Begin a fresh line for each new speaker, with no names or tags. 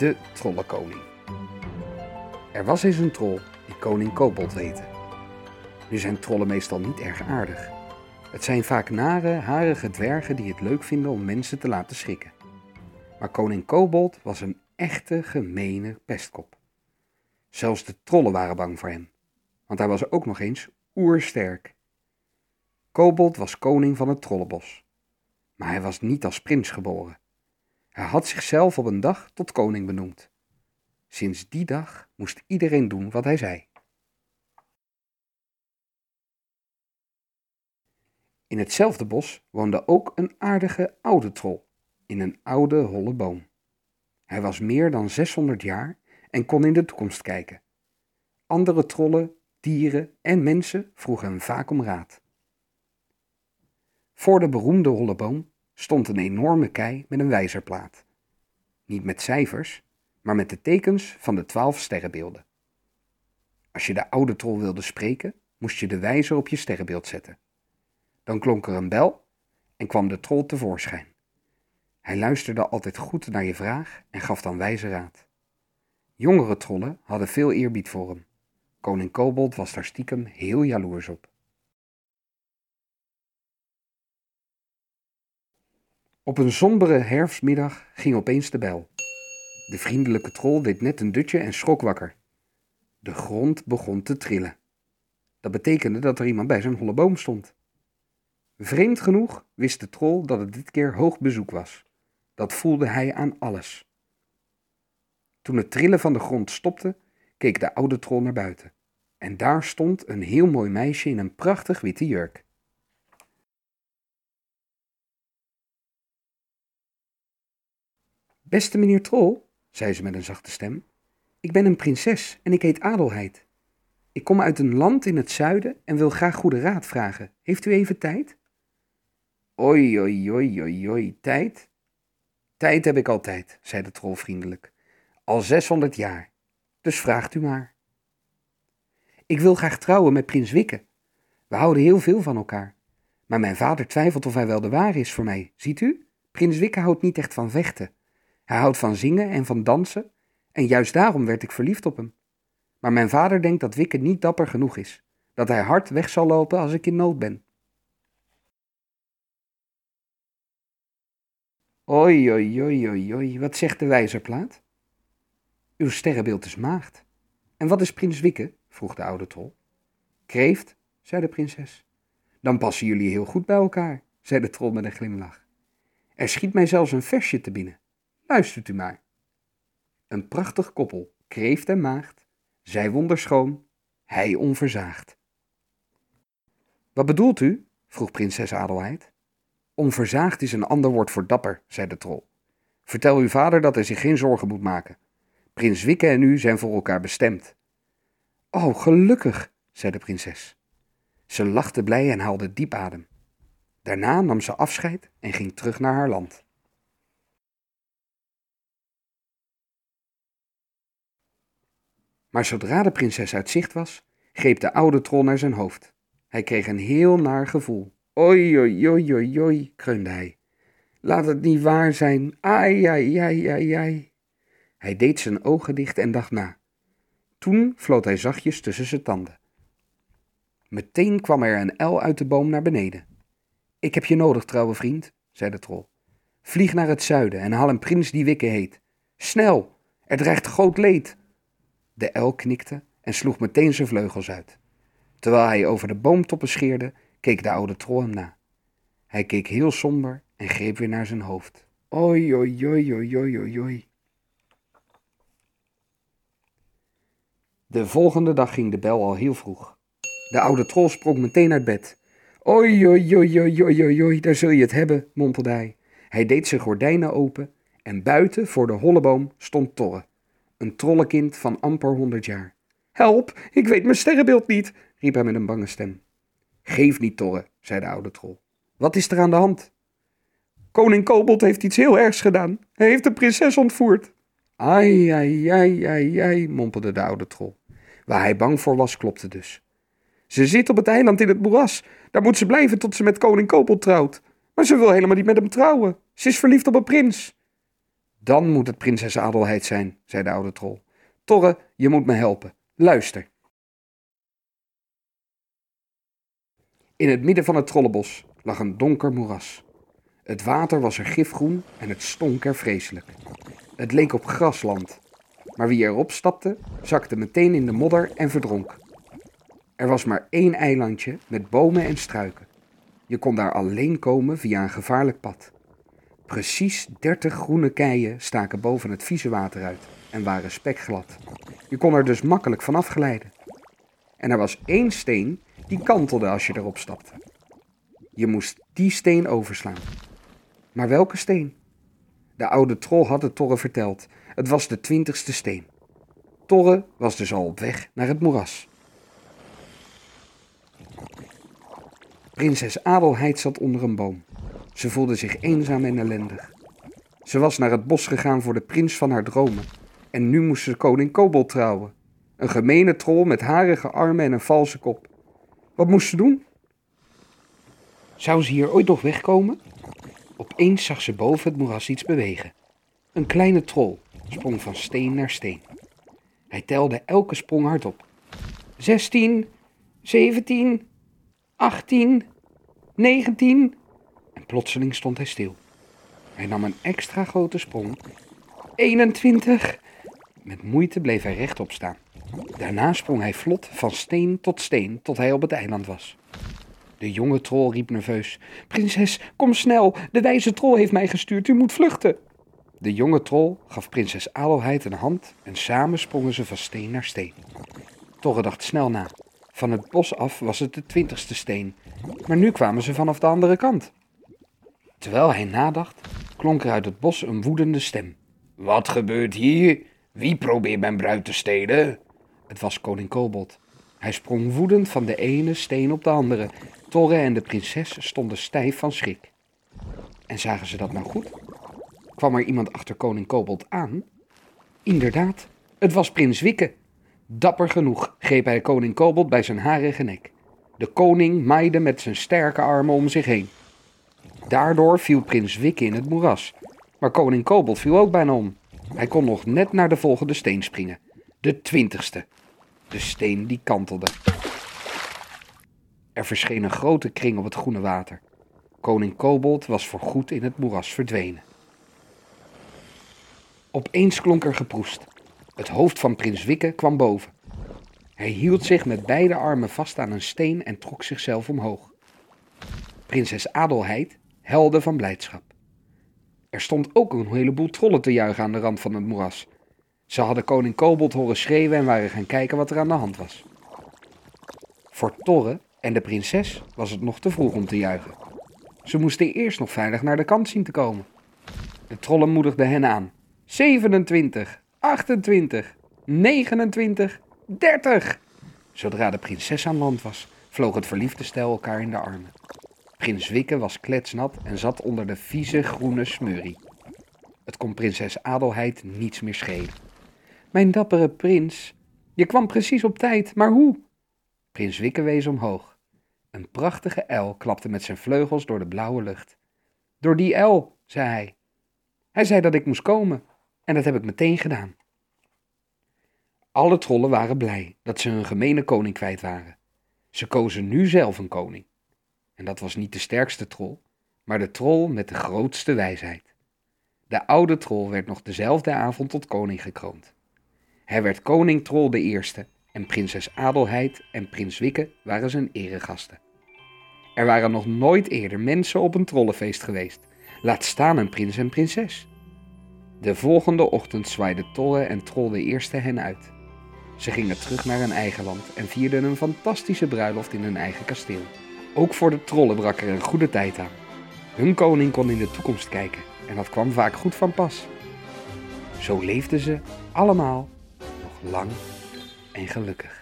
de Trollenkoning. Er was eens een troll die koning Kobold heette. Nu zijn trollen meestal niet erg aardig. Het zijn vaak nare, harige dwergen die het leuk vinden om mensen te laten schrikken. Maar koning Kobold was een echte gemene pestkop. Zelfs de trollen waren bang voor hem, want hij was ook nog eens oersterk. Kobold was koning van het trollenbos, maar hij was niet als prins geboren. Hij had zichzelf op een dag tot koning benoemd. Sinds die dag moest iedereen doen wat hij zei. In hetzelfde bos woonde ook een aardige oude trol in een oude holle boom. Hij was meer dan 600 jaar en kon in de toekomst kijken. Andere trollen, dieren en mensen vroegen hem vaak om raad. Voor de beroemde holle boom stond een enorme kei met een wijzerplaat. Niet met cijfers, maar met de tekens van de twaalf sterrenbeelden. Als je de oude trol wilde spreken, moest je de wijzer op je sterrenbeeld zetten. Dan klonk er een bel en kwam de trol tevoorschijn. Hij luisterde altijd goed naar je vraag en gaf dan wijze raad. Jongere trollen hadden veel eerbied voor hem. Koning Kobold was daar stiekem heel jaloers op. Op een sombere herfstmiddag ging opeens de bel. De vriendelijke trol deed net een dutje en schrok wakker. De grond begon te trillen. Dat betekende dat er iemand bij zijn holle boom stond. Vreemd genoeg wist de trol dat het dit keer hoog bezoek was. Dat voelde hij aan alles. Toen het trillen van de grond stopte, keek de oude trol naar buiten. En daar stond een heel mooi meisje in een prachtig witte jurk. Beste meneer Trol, zei ze met een zachte stem, ik ben een prinses en ik heet Adelheid. Ik kom uit een land in het zuiden en wil graag goede raad vragen. Heeft u even tijd? Oi, oi, oi, oi, oi, tijd? Tijd heb ik altijd, zei de trol vriendelijk. Al 600 jaar. Dus vraagt u maar. Ik wil graag trouwen met prins Wikke. We houden heel veel van elkaar. Maar mijn vader twijfelt of hij wel de ware is voor mij. Ziet u? Prins Wikke houdt niet echt van vechten. Hij houdt van zingen en van dansen. En juist daarom werd ik verliefd op hem. Maar mijn vader denkt dat Wikke niet dapper genoeg is. Dat hij hard weg zal lopen als ik in nood ben. Oi, oi, oi, oi, oi, wat zegt de wijzerplaat? Uw sterrenbeeld is maagd. En wat is prins Wikke? vroeg de oude trol. Kreeft, zei de prinses. Dan passen jullie heel goed bij elkaar, zei de trol met een glimlach. Er schiet mij zelfs een versje te binnen. Luistert u maar. Een prachtig koppel, kreeft en maagd, zij wonderschoon, hij onverzaagd. Wat bedoelt u? vroeg prinses Adelheid. Onverzaagd is een ander woord voor dapper, zei de trol. Vertel uw vader dat hij zich geen zorgen moet maken. Prins Wikke en u zijn voor elkaar bestemd. Oh, gelukkig, zei de prinses. Ze lachte blij en haalde diep adem. Daarna nam ze afscheid en ging terug naar haar land. Maar zodra de prinses uit zicht was, greep de oude trol naar zijn hoofd. Hij kreeg een heel naar gevoel. Oi, oi, oi, oi, oi, kreunde hij. Laat het niet waar zijn. Ai, ai, ai, ai, ai. Hij deed zijn ogen dicht en dacht na. Toen floot hij zachtjes tussen zijn tanden. Meteen kwam er een el uit de boom naar beneden. Ik heb je nodig, trouwe vriend, zei de trol. Vlieg naar het zuiden en haal een prins die Wikke heet. Snel, er dreigt groot leed. De el knikte en sloeg meteen zijn vleugels uit. Terwijl hij over de boomtoppen scheerde, keek de oude trol hem na. Hij keek heel somber en greep weer naar zijn hoofd. Oi, oi, oi, oi, oi, oi. De volgende dag ging de bel al heel vroeg. De oude trol sprong meteen uit bed. Oi, oi, oi, oi, oi, oi, daar zul je het hebben, mompelde hij. Hij deed zijn gordijnen open en buiten voor de holleboom stond Torre, een trollenkind van amper honderd jaar. Help, ik weet mijn sterrenbeeld niet, riep hij met een bange stem. Geef niet, Torre, zei de oude trol. Wat is er aan de hand? Koning Kobold heeft iets heel ergs gedaan. Hij heeft de prinses ontvoerd. Ai, ai, ai, ai, ai, mompelde de oude trol. Waar hij bang voor was, klopte dus. Ze zit op het eiland in het moeras. Daar moet ze blijven tot ze met koning Kobold trouwt. Maar ze wil helemaal niet met hem trouwen. Ze is verliefd op een prins. Dan moet het prinses Adelheid zijn, zei de oude trol. Torre, je moet me helpen. Luister. In het midden van het trollenbos lag een donker moeras. Het water was er gifgroen en het stonk er vreselijk. Het leek op grasland, maar wie erop stapte, zakte meteen in de modder en verdronk. Er was maar één eilandje met bomen en struiken. Je kon daar alleen komen via een gevaarlijk pad. Precies dertig groene keien staken boven het vieze water uit en waren spekglad. Je kon er dus makkelijk van afglijden. En er was één steen die kantelde als je erop stapte. Je moest die steen overslaan. Maar welke steen? De oude trol had het Torre verteld. Het was de twintigste steen. Torre was dus al op weg naar het moeras. Prinses Adelheid zat onder een boom. Ze voelde zich eenzaam en ellendig. Ze was naar het bos gegaan voor de prins van haar dromen. En nu moest ze koning Kobold trouwen. Een gemene troll met harige armen en een valse kop. Wat moest ze doen? Zou ze hier ooit nog wegkomen? Opeens zag ze boven het moeras iets bewegen. Een kleine troll sprong van steen naar steen. Hij telde elke sprong hardop. Zestien, zeventien, achttien, negentien. En plotseling stond hij stil. Hij nam een extra grote sprong. 21. Met moeite bleef hij rechtop staan. Daarna sprong hij vlot van steen tot steen tot hij op het eiland was. De jonge troll riep nerveus: Prinses, kom snel, de wijze troll heeft mij gestuurd, u moet vluchten. De jonge troll gaf prinses Adelheid een hand en samen sprongen ze van steen naar steen. Torre dacht snel na. Van het bos af was het de twintigste steen, maar nu kwamen ze vanaf de andere kant. Terwijl hij nadacht, klonk er uit het bos een woedende stem. Wat gebeurt hier? Wie probeert mijn bruid te stelen? Het was koning Kobold. Hij sprong woedend van de ene steen op de andere. Torre en de prinses stonden stijf van schrik. En zagen ze dat nou goed? Kwam er iemand achter koning Kobold aan? Inderdaad, het was prins Wikke. Dapper genoeg greep hij koning Kobold bij zijn harige nek. De koning maaide met zijn sterke armen om zich heen. Daardoor viel prins Wikke in het moeras. Maar koning Kobold viel ook bijna om. Hij kon nog net naar de volgende steen springen. De twintigste. De steen die kantelde. Er verscheen een grote kring op het groene water. Koning Kobold was voorgoed in het moeras verdwenen. Opeens klonk er geproest. Het hoofd van prins Wikke kwam boven. Hij hield zich met beide armen vast aan een steen en trok zichzelf omhoog. Prinses Adelheid helde van blijdschap. Er stond ook een heleboel trollen te juichen aan de rand van het moeras. Ze hadden koning Kobold horen schreeuwen en waren gaan kijken wat er aan de hand was. Voor Torre en de prinses was het nog te vroeg om te juichen. Ze moesten eerst nog veilig naar de kant zien te komen. De trollen moedigden hen aan. 27, 28, 29, 30. Zodra de prinses aan land was, vloog het verliefde stel elkaar in de armen. Prins Wikke was kletsnat en zat onder de vieze groene smurrie. Het kon prinses Adelheid niets meer schelen. Mijn dappere prins, je kwam precies op tijd, maar hoe? Prins Wikke wees omhoog. Een prachtige uil klapte met zijn vleugels door de blauwe lucht. Door die uil, zei hij. Hij zei dat ik moest komen, en dat heb ik meteen gedaan. Alle trollen waren blij dat ze hun gemene koning kwijt waren. Ze kozen nu zelf een koning. En dat was niet de sterkste trol, maar de trol met de grootste wijsheid. De oude trol werd nog dezelfde avond tot koning gekroond. Hij werd koning Trol de Eerste en prinses Adelheid en prins Wikke waren zijn eregasten. Er waren nog nooit eerder mensen op een trollenfeest geweest, laat staan een prins en prinses. De volgende ochtend zwaaiden Torre en Trol de Eerste hen uit. Ze gingen terug naar hun eigen land en vierden een fantastische bruiloft in hun eigen kasteel. Ook voor de trollen brak er een goede tijd aan. Hun koning kon in de toekomst kijken en dat kwam vaak goed van pas. Zo leefden ze allemaal nog lang en gelukkig.